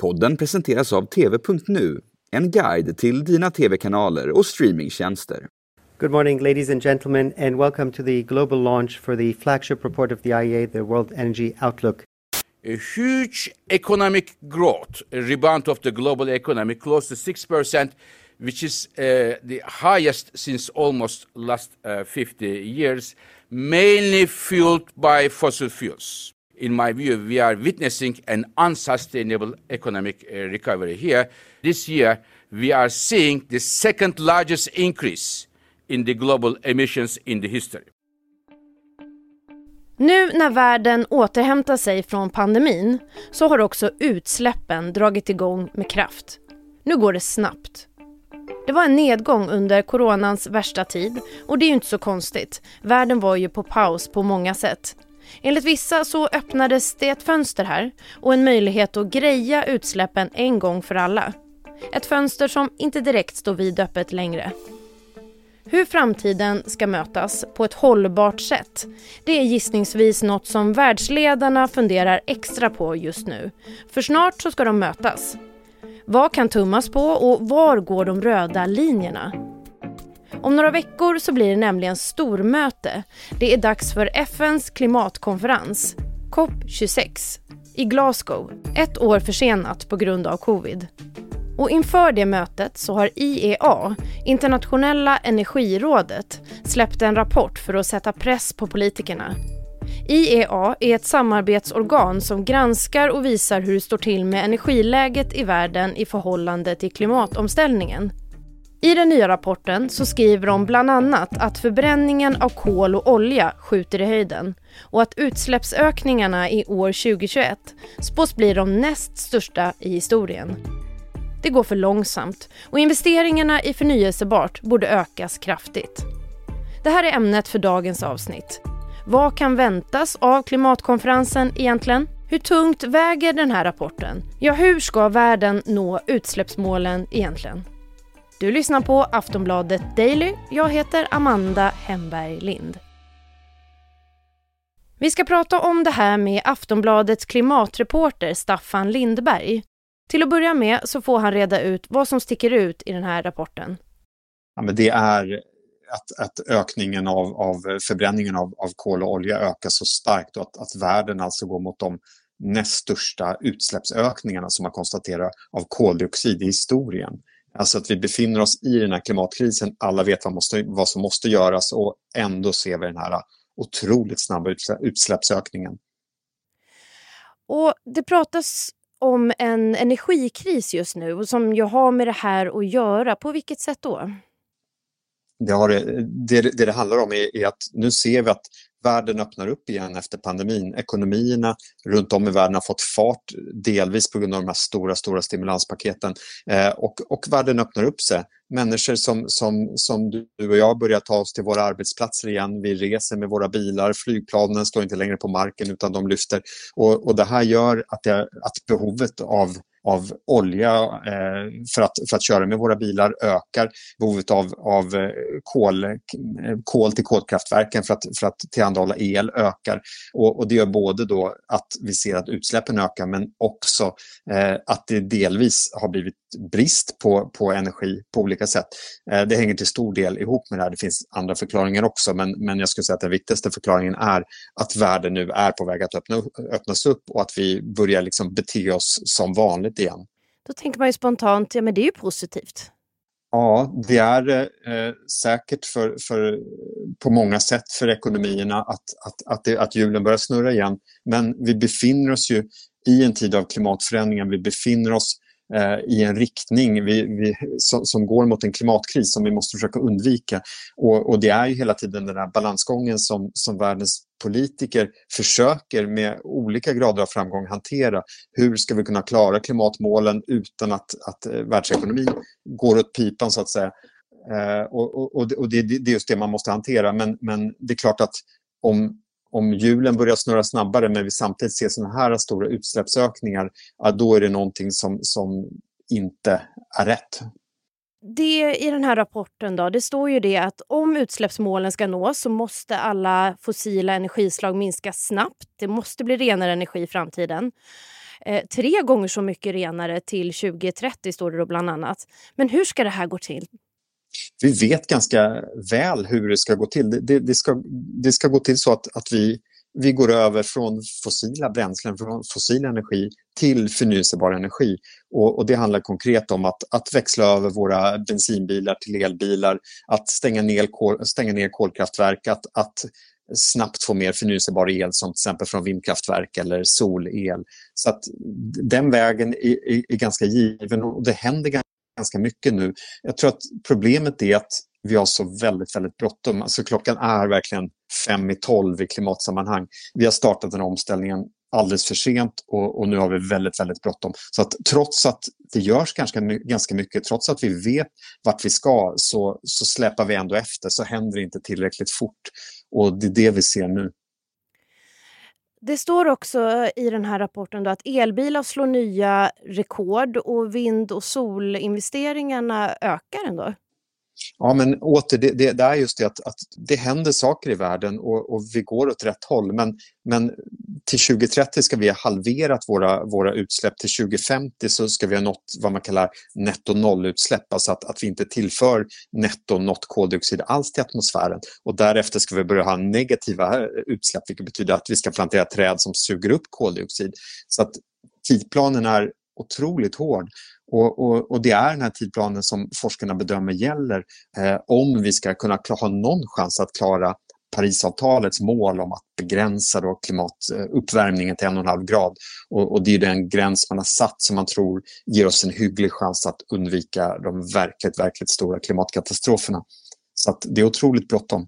Podden presenteras av TV.nu, en guide till dina tv-kanaler och streamingtjänster. Good morning, ladies and gentlemen, and welcome to the global launch for the flagship report of the IEA, the World Energy Outlook. A huge economic growth, a rebound of the global economy, close to 6%, which is uh, the highest since almost last uh, 50 years, mainly fueled by fossil fuels. In my view, we are witnessing an unsustainable economic uh, recovery here. This year, we are seeing the second largest increase in the global emissions in the history. Nu när världen återhämtar sig från pandemin så har också utsläppen dragit igång med kraft. Nu går det snabbt. Det var en nedgång under coronans värsta tid och det är ju inte så konstigt. Världen var ju på paus på många sätt. Enligt vissa så öppnades det ett fönster här och en möjlighet att greja utsläppen en gång för alla. Ett fönster som inte direkt står vidöppet längre. Hur framtiden ska mötas på ett hållbart sätt det är gissningsvis något som världsledarna funderar extra på just nu. För snart så ska de mötas. Vad kan tummas på och var går de röda linjerna? Om några veckor så blir det nämligen stormöte. Det är dags för FNs klimatkonferens, COP26, i Glasgow. Ett år försenat på grund av covid. Och inför det mötet så har IEA, Internationella energirådet, släppt en rapport för att sätta press på politikerna. IEA är ett samarbetsorgan som granskar och visar hur det står till med energiläget i världen i förhållande till klimatomställningen. I den nya rapporten så skriver de bland annat att förbränningen av kol och olja skjuter i höjden och att utsläppsökningarna i år 2021 spås bli de näst största i historien. Det går för långsamt och investeringarna i förnyelsebart borde ökas kraftigt. Det här är ämnet för dagens avsnitt. Vad kan väntas av klimatkonferensen egentligen? Hur tungt väger den här rapporten? Ja, hur ska världen nå utsläppsmålen egentligen? Du lyssnar på Aftonbladet Daily. Jag heter Amanda Hemberg Lind. Vi ska prata om det här med Aftonbladets klimatreporter Staffan Lindberg. Till att börja med så får han reda ut vad som sticker ut i den här rapporten. Ja, men det är att, att ökningen av, av förbränningen av, av kol och olja ökar så starkt och att, att världen alltså går mot de näst största utsläppsökningarna som man konstaterar av koldioxid i historien. Alltså att vi befinner oss i den här klimatkrisen, alla vet vad, måste, vad som måste göras och ändå ser vi den här otroligt snabba utsläppsökningen. Och det pratas om en energikris just nu som ju har med det här att göra. På vilket sätt då? Det, har, det, det, det handlar om är, är, att nu ser vi att världen öppnar upp igen efter pandemin. Ekonomierna runt om i världen har fått fart, delvis på grund av de här stora, stora stimulanspaketen. Eh, och, och världen öppnar upp sig. Människor som, som, som du och jag börjar ta oss till våra arbetsplatser igen. Vi reser med våra bilar, flygplanen står inte längre på marken utan de lyfter. Och, och det här gör att, det, att behovet av av olja eh, för, att, för att köra med våra bilar ökar. Behovet av, av eh, kol, eh, kol till kolkraftverken för att, för att tillhandahålla el ökar. Och, och det gör både då att vi ser att utsläppen ökar men också eh, att det delvis har blivit brist på, på energi på olika sätt. Eh, det hänger till stor del ihop med det här. Det finns andra förklaringar också men, men jag skulle säga att den viktigaste förklaringen är att världen nu är på väg att öppna, öppnas upp och att vi börjar liksom bete oss som vanligt igen. Då tänker man ju spontant, ja men det är ju positivt. Ja, det är eh, säkert för, för, på många sätt för ekonomierna att, att, att, det, att hjulen börjar snurra igen. Men vi befinner oss ju i en tid av klimatförändringar. Vi befinner oss Eh, i en riktning vi, vi, som, som, går mot en klimatkris som vi måste försöka undvika. Och, och det är ju hela tiden den här balansgången som, som världens politiker försöker med olika grader av framgång hantera. Hur ska vi kunna klara klimatmålen utan att, att eh, världsekonomin går åt pipan så att säga. Eh, och, och, och det, det, är just det man måste hantera. Men, men det är klart att om, om hjulen börjar snurra snabbare men vi samtidigt ser sådana här stora utsläppsökningar, ja, då är det någonting som, som inte är rätt. Det i den här rapporten då, det står ju det att om utsläppsmålen ska nås så måste alla fossila energislag minska snabbt. Det måste bli renare energi i framtiden. Eh, tre gånger så mycket renare till 2030 står det då bland annat. Men hur ska det här gå till? Vi vet ganska väl hur det ska gå till. Det, det, det ska, det ska gå till så att, att vi, vi går över från fossila bränslen, från fossil energi till förnyelsebar energi. Och, och, det handlar konkret om att, att växla över våra bensinbilar till elbilar, att stänga ner, kol, stänga ner kolkraftverk, att, att snabbt få mer förnyelsebar el som till exempel från vindkraftverk eller solel. Så att den vägen är, är, är ganska given och det händer ganska mycket nu. Jag tror att problemet är att vi har så väldigt, väldigt bråttom. Alltså klockan är verkligen fem i tolv i klimatsammanhang. Vi har startat den omställningen alldeles för sent och, och, nu har vi väldigt, väldigt bråttom. Så att trots att det görs ganska, ganska mycket, trots att vi vet vart vi ska, så, så släpar vi ändå efter, så händer det inte tillräckligt fort. Och det är det vi ser nu. Det står också i den här rapporten att elbilar slår nya rekord och vind och solinvesteringarna ökar ändå. Ja, men åter, det, det, det, är just det att, att det händer saker i världen och, och, vi går åt rätt håll. Men, men till 2030 ska vi ha halverat våra, våra utsläpp. Till 2050 så ska vi ha nått vad man kallar netto nollutsläpp, alltså att, att vi inte tillför netto något koldioxid alls till atmosfären. Och därefter ska vi börja ha negativa eh, utsläpp, vilket betyder att vi ska plantera träd som suger upp koldioxid. Så att tidplanen är otroligt hård. Och, och, och, det är den här tidplanen som forskarna bedömer gäller eh, om vi ska kunna ha någon chans att klara Parisavtalets mål om att begränsa då klimatuppvärmningen eh, till en och en halv grad. Och, och, det är den gräns man har satt som man tror ger oss en hygglig chans att undvika de verkligt, verkligt stora klimatkatastroferna. Så att det är otroligt bråttom.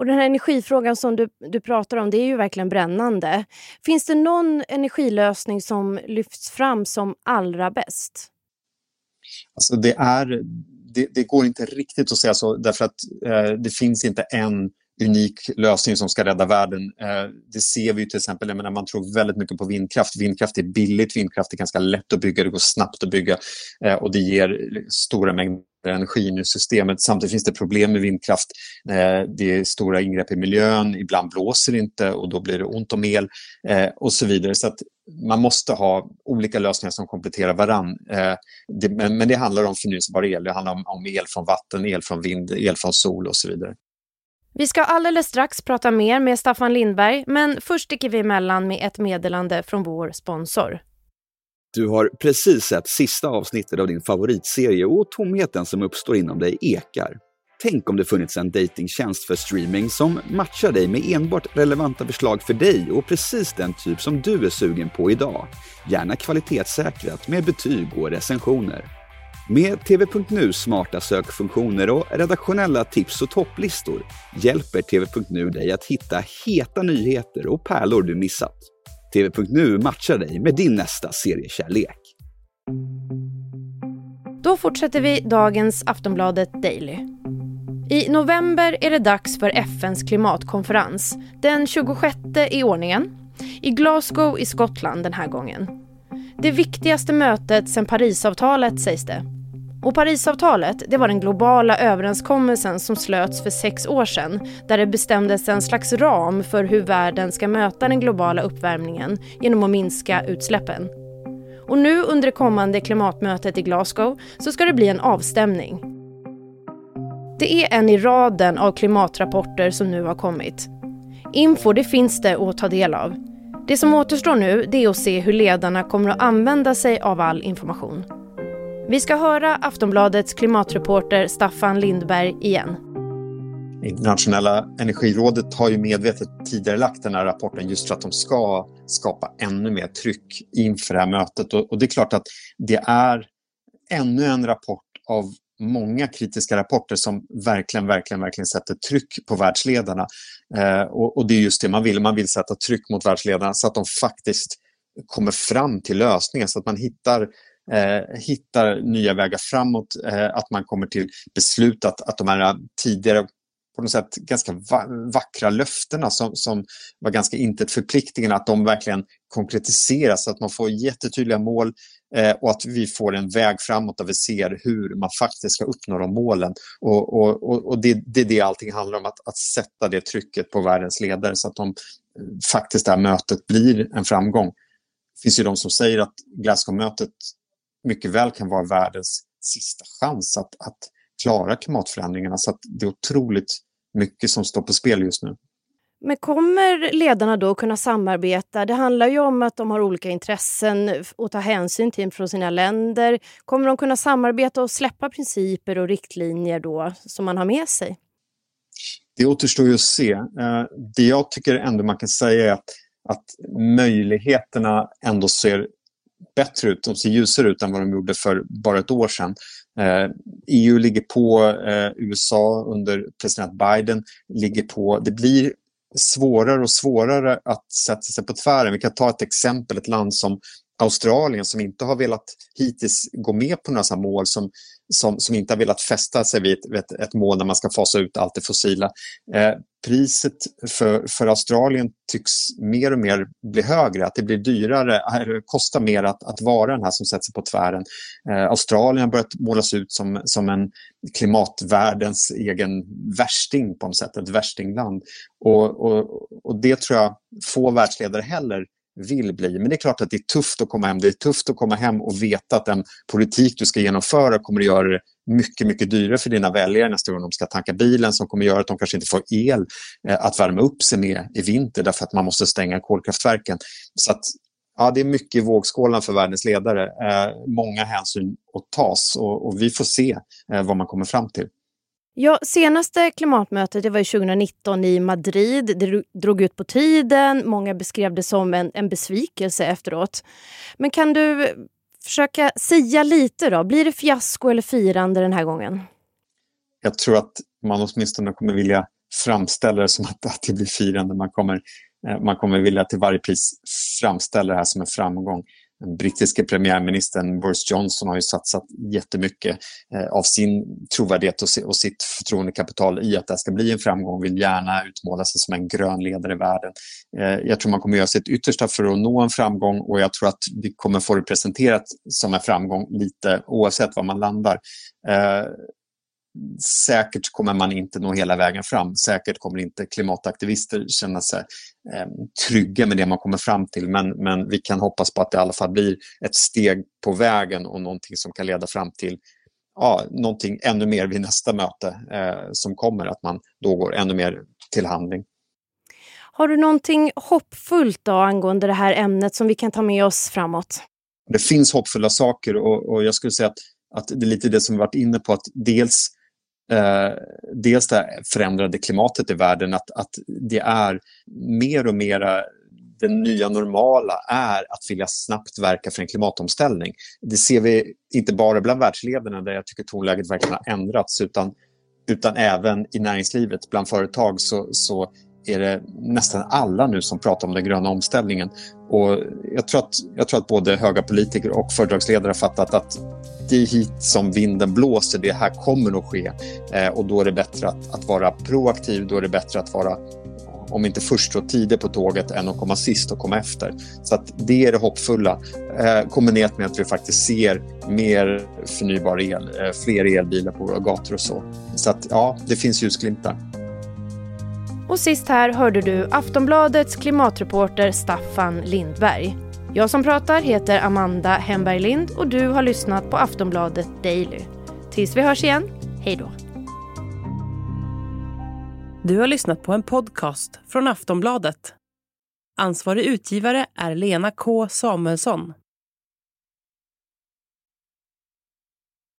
Och den här energifrågan som du, du pratar om, det är ju verkligen brännande. Finns det någon energilösning som lyfts fram som allra bäst? Alltså det, är, det, det går inte riktigt att säga så därför att eh, det finns inte en unik lösning som ska rädda världen. Eh, det ser vi till exempel när man tror väldigt mycket på vindkraft. Vindkraft är billigt, vindkraft är ganska lätt att bygga, det går snabbt att bygga eh, och det ger stora mängder energin i systemet. Samtidigt finns det problem med vindkraft. Eh, det är stora ingrepp i miljön, ibland blåser det inte och då blir det ont om el eh, och så vidare. Så att man måste ha olika lösningar som kompletterar varann. Eh, men det handlar om förnyelsebar el, det handlar om el från vatten, el från vind, el från sol och så vidare. Vi ska alldeles strax prata mer med Staffan Lindberg, men först sticker vi emellan med ett meddelande från vår sponsor. Du har precis sett sista avsnittet av din favoritserie och tomheten som uppstår inom dig ekar. Tänk om det funnits en datingtjänst för streaming som matchar dig med enbart relevanta förslag för dig och precis den typ som du är sugen på idag. Gärna kvalitetssäkrat med betyg och recensioner. Med TV.nu smarta sökfunktioner och redaktionella tips och topplistor hjälper TV.nu dig att hitta heta nyheter och pärlor du missat. TV.nu matchar dig med din nästa seriekärlek. Då fortsätter vi dagens Aftonbladet Daily. I november är det dags för FNs klimatkonferens, den 26 i ordningen, i Glasgow i Skottland den här gången. Det viktigaste mötet sedan Parisavtalet sägs det. Och Parisavtalet det var den globala överenskommelsen som slöts för sex år sedan där det bestämdes en slags ram för hur världen ska möta den globala uppvärmningen genom att minska utsläppen. Och nu under det kommande klimatmötet i Glasgow så ska det bli en avstämning. Det är en i raden av klimatrapporter som nu har kommit. Info det finns det att ta del av. Det som återstår nu det är att se hur ledarna kommer att använda sig av all information. Vi ska höra Aftonbladets klimatreporter Staffan Lindberg igen. Internationella energirådet har ju medvetet tidigare lagt den här rapporten just för att de ska skapa ännu mer tryck inför det här mötet. Och, det är klart att det är ännu en rapport av många kritiska rapporter som verkligen, verkligen, verkligen sätter tryck på världsledarna. Eh, och, det är just det man vill. Man vill sätta tryck mot världsledarna så att de faktiskt kommer fram till lösningar, så att man hittar eh, hittar nya vägar framåt, eh, att man kommer till beslut att, att de här tidigare på något sätt ganska vackra löftena som, som var ganska intet förpliktigande, att de verkligen konkretiseras, så att man får jättetydliga mål eh, och att vi får en väg framåt där vi ser hur man faktiskt ska uppnå de målen. Och, och, och det, det är det allting handlar om, att, att sätta det trycket på världens ledare så att de eh, faktiskt det här mötet blir en framgång. Det finns ju de som säger att Glasgow-mötet mycket väl kan vara världens sista chans att, att klara klimatförändringarna. Så det är otroligt mycket som står på spel just nu. Men kommer ledarna då kunna samarbeta? Det handlar ju om att de har olika intressen att ta hänsyn till från sina länder. Kommer de kunna samarbeta och släppa principer och riktlinjer då som man har med sig? Det återstår ju att se. Eh, det jag tycker ändå man kan säga är att, att möjligheterna ändå ser bättre ut, de ser ljusare ut än vad de gjorde för bara ett år sedan. EU eh, EU ligger på, eh, USA under president Biden ligger på. Det blir svårare och svårare att sätta sig på tvären. Vi kan ta ett exempel, ett land som Australien som inte har velat hittills gå med på några sådana mål som, som, som inte har velat fästa sig vid ett, ett, ett mål där man ska fasa ut allt det fossila. Eh, priset för, för Australien tycks mer och mer bli högre, att det blir dyrare, eh, kostar mer att, att vara den här som sätter sig på tvären. Eh, Australien har börjat målas ut som, som en klimatvärldens egen värsting på något sätt, ett värstingland. Och, och, och det tror jag få världsledare heller vill bli. Men det är klart att det är tufft att komma hem. Det är tufft att komma hem och veta att den politik du ska genomföra kommer att göra det mycket, mycket dyrare för dina väljare nästa gång de ska tanka bilen som kommer göra att de kanske inte får el eh, att värma upp sig med i vinter därför att man måste stänga kolkraftverken. Så att, ja, det är mycket i vågskålen för världens ledare. Eh, många hänsyn att tas och, och vi får se eh, vad man kommer fram till. Ja, senaste klimatmötet det var 2019 i Madrid. Det drog ut på tiden. Många beskrev det som en, en besvikelse efteråt. Men kan du försöka säga lite då? Blir det fiasko eller firande den här gången? Jag tror att man åtminstone kommer vilja framställa det som att, att det blir firande. Man kommer, eh, man kommer vilja till varje pris framställa det här som en framgång. Den brittiske premiärministern Boris Johnson har ju satsat jättemycket eh, av sin trovärdighet och, sitt förtroendekapital i att det ska bli en framgång, vill gärna utmåla sig som en grön ledare i världen. Eh, jag tror man kommer göra sitt yttersta för att nå en framgång och jag tror att vi kommer få det presenterat som en framgång lite oavsett var man landar. Eh, Säkert kommer man inte nå hela vägen fram. Säkert kommer inte klimataktivister känna sig eh, trygga med det man kommer fram till. Men, men vi kan hoppas på att det i alla fall blir ett steg på vägen och någonting som kan leda fram till ja, någonting ännu mer vid nästa möte eh, som kommer. Att man då går ännu mer till handling. Har du någonting hoppfullt då angående det här ämnet som vi kan ta med oss framåt? Det finns hoppfulla saker och, och jag skulle säga att, att det är lite det som vi varit inne på. att Dels eh, dels det förändrade klimatet i världen, att, att det är mer och mer det nya normala är att vilja snabbt verka för en klimatomställning. Det ser vi inte bara bland världsledarna där jag tycker tonläget verkligen har ändrats utan, utan även i näringslivet, bland företag så, så är det nästan alla nu som pratar om den gröna omställningen. Och jag, tror att, jag tror att både höga politiker och företagsledare har fattat att det är hit som vinden blåser, det här kommer att ske. Eh, och då är det bättre att, att vara proaktiv, då är det bättre att vara om inte först och tidigt på tåget än att komma sist och komma efter. Så att det är det hoppfulla. Eh, kombinerat med att vi faktiskt ser mer förnybar el, eh, fler elbilar på våra gator och så. Så att ja, det finns ljusglimtar. Och sist här hörde du Aftonbladets klimatreporter Staffan Lindberg. Jag som pratar heter Amanda Hemberg Lind och du har lyssnat på Aftonbladet Daily. Tills vi hörs igen, hej då. Du har lyssnat på en podcast från Aftonbladet. Ansvarig utgivare är Lena K Samuelsson.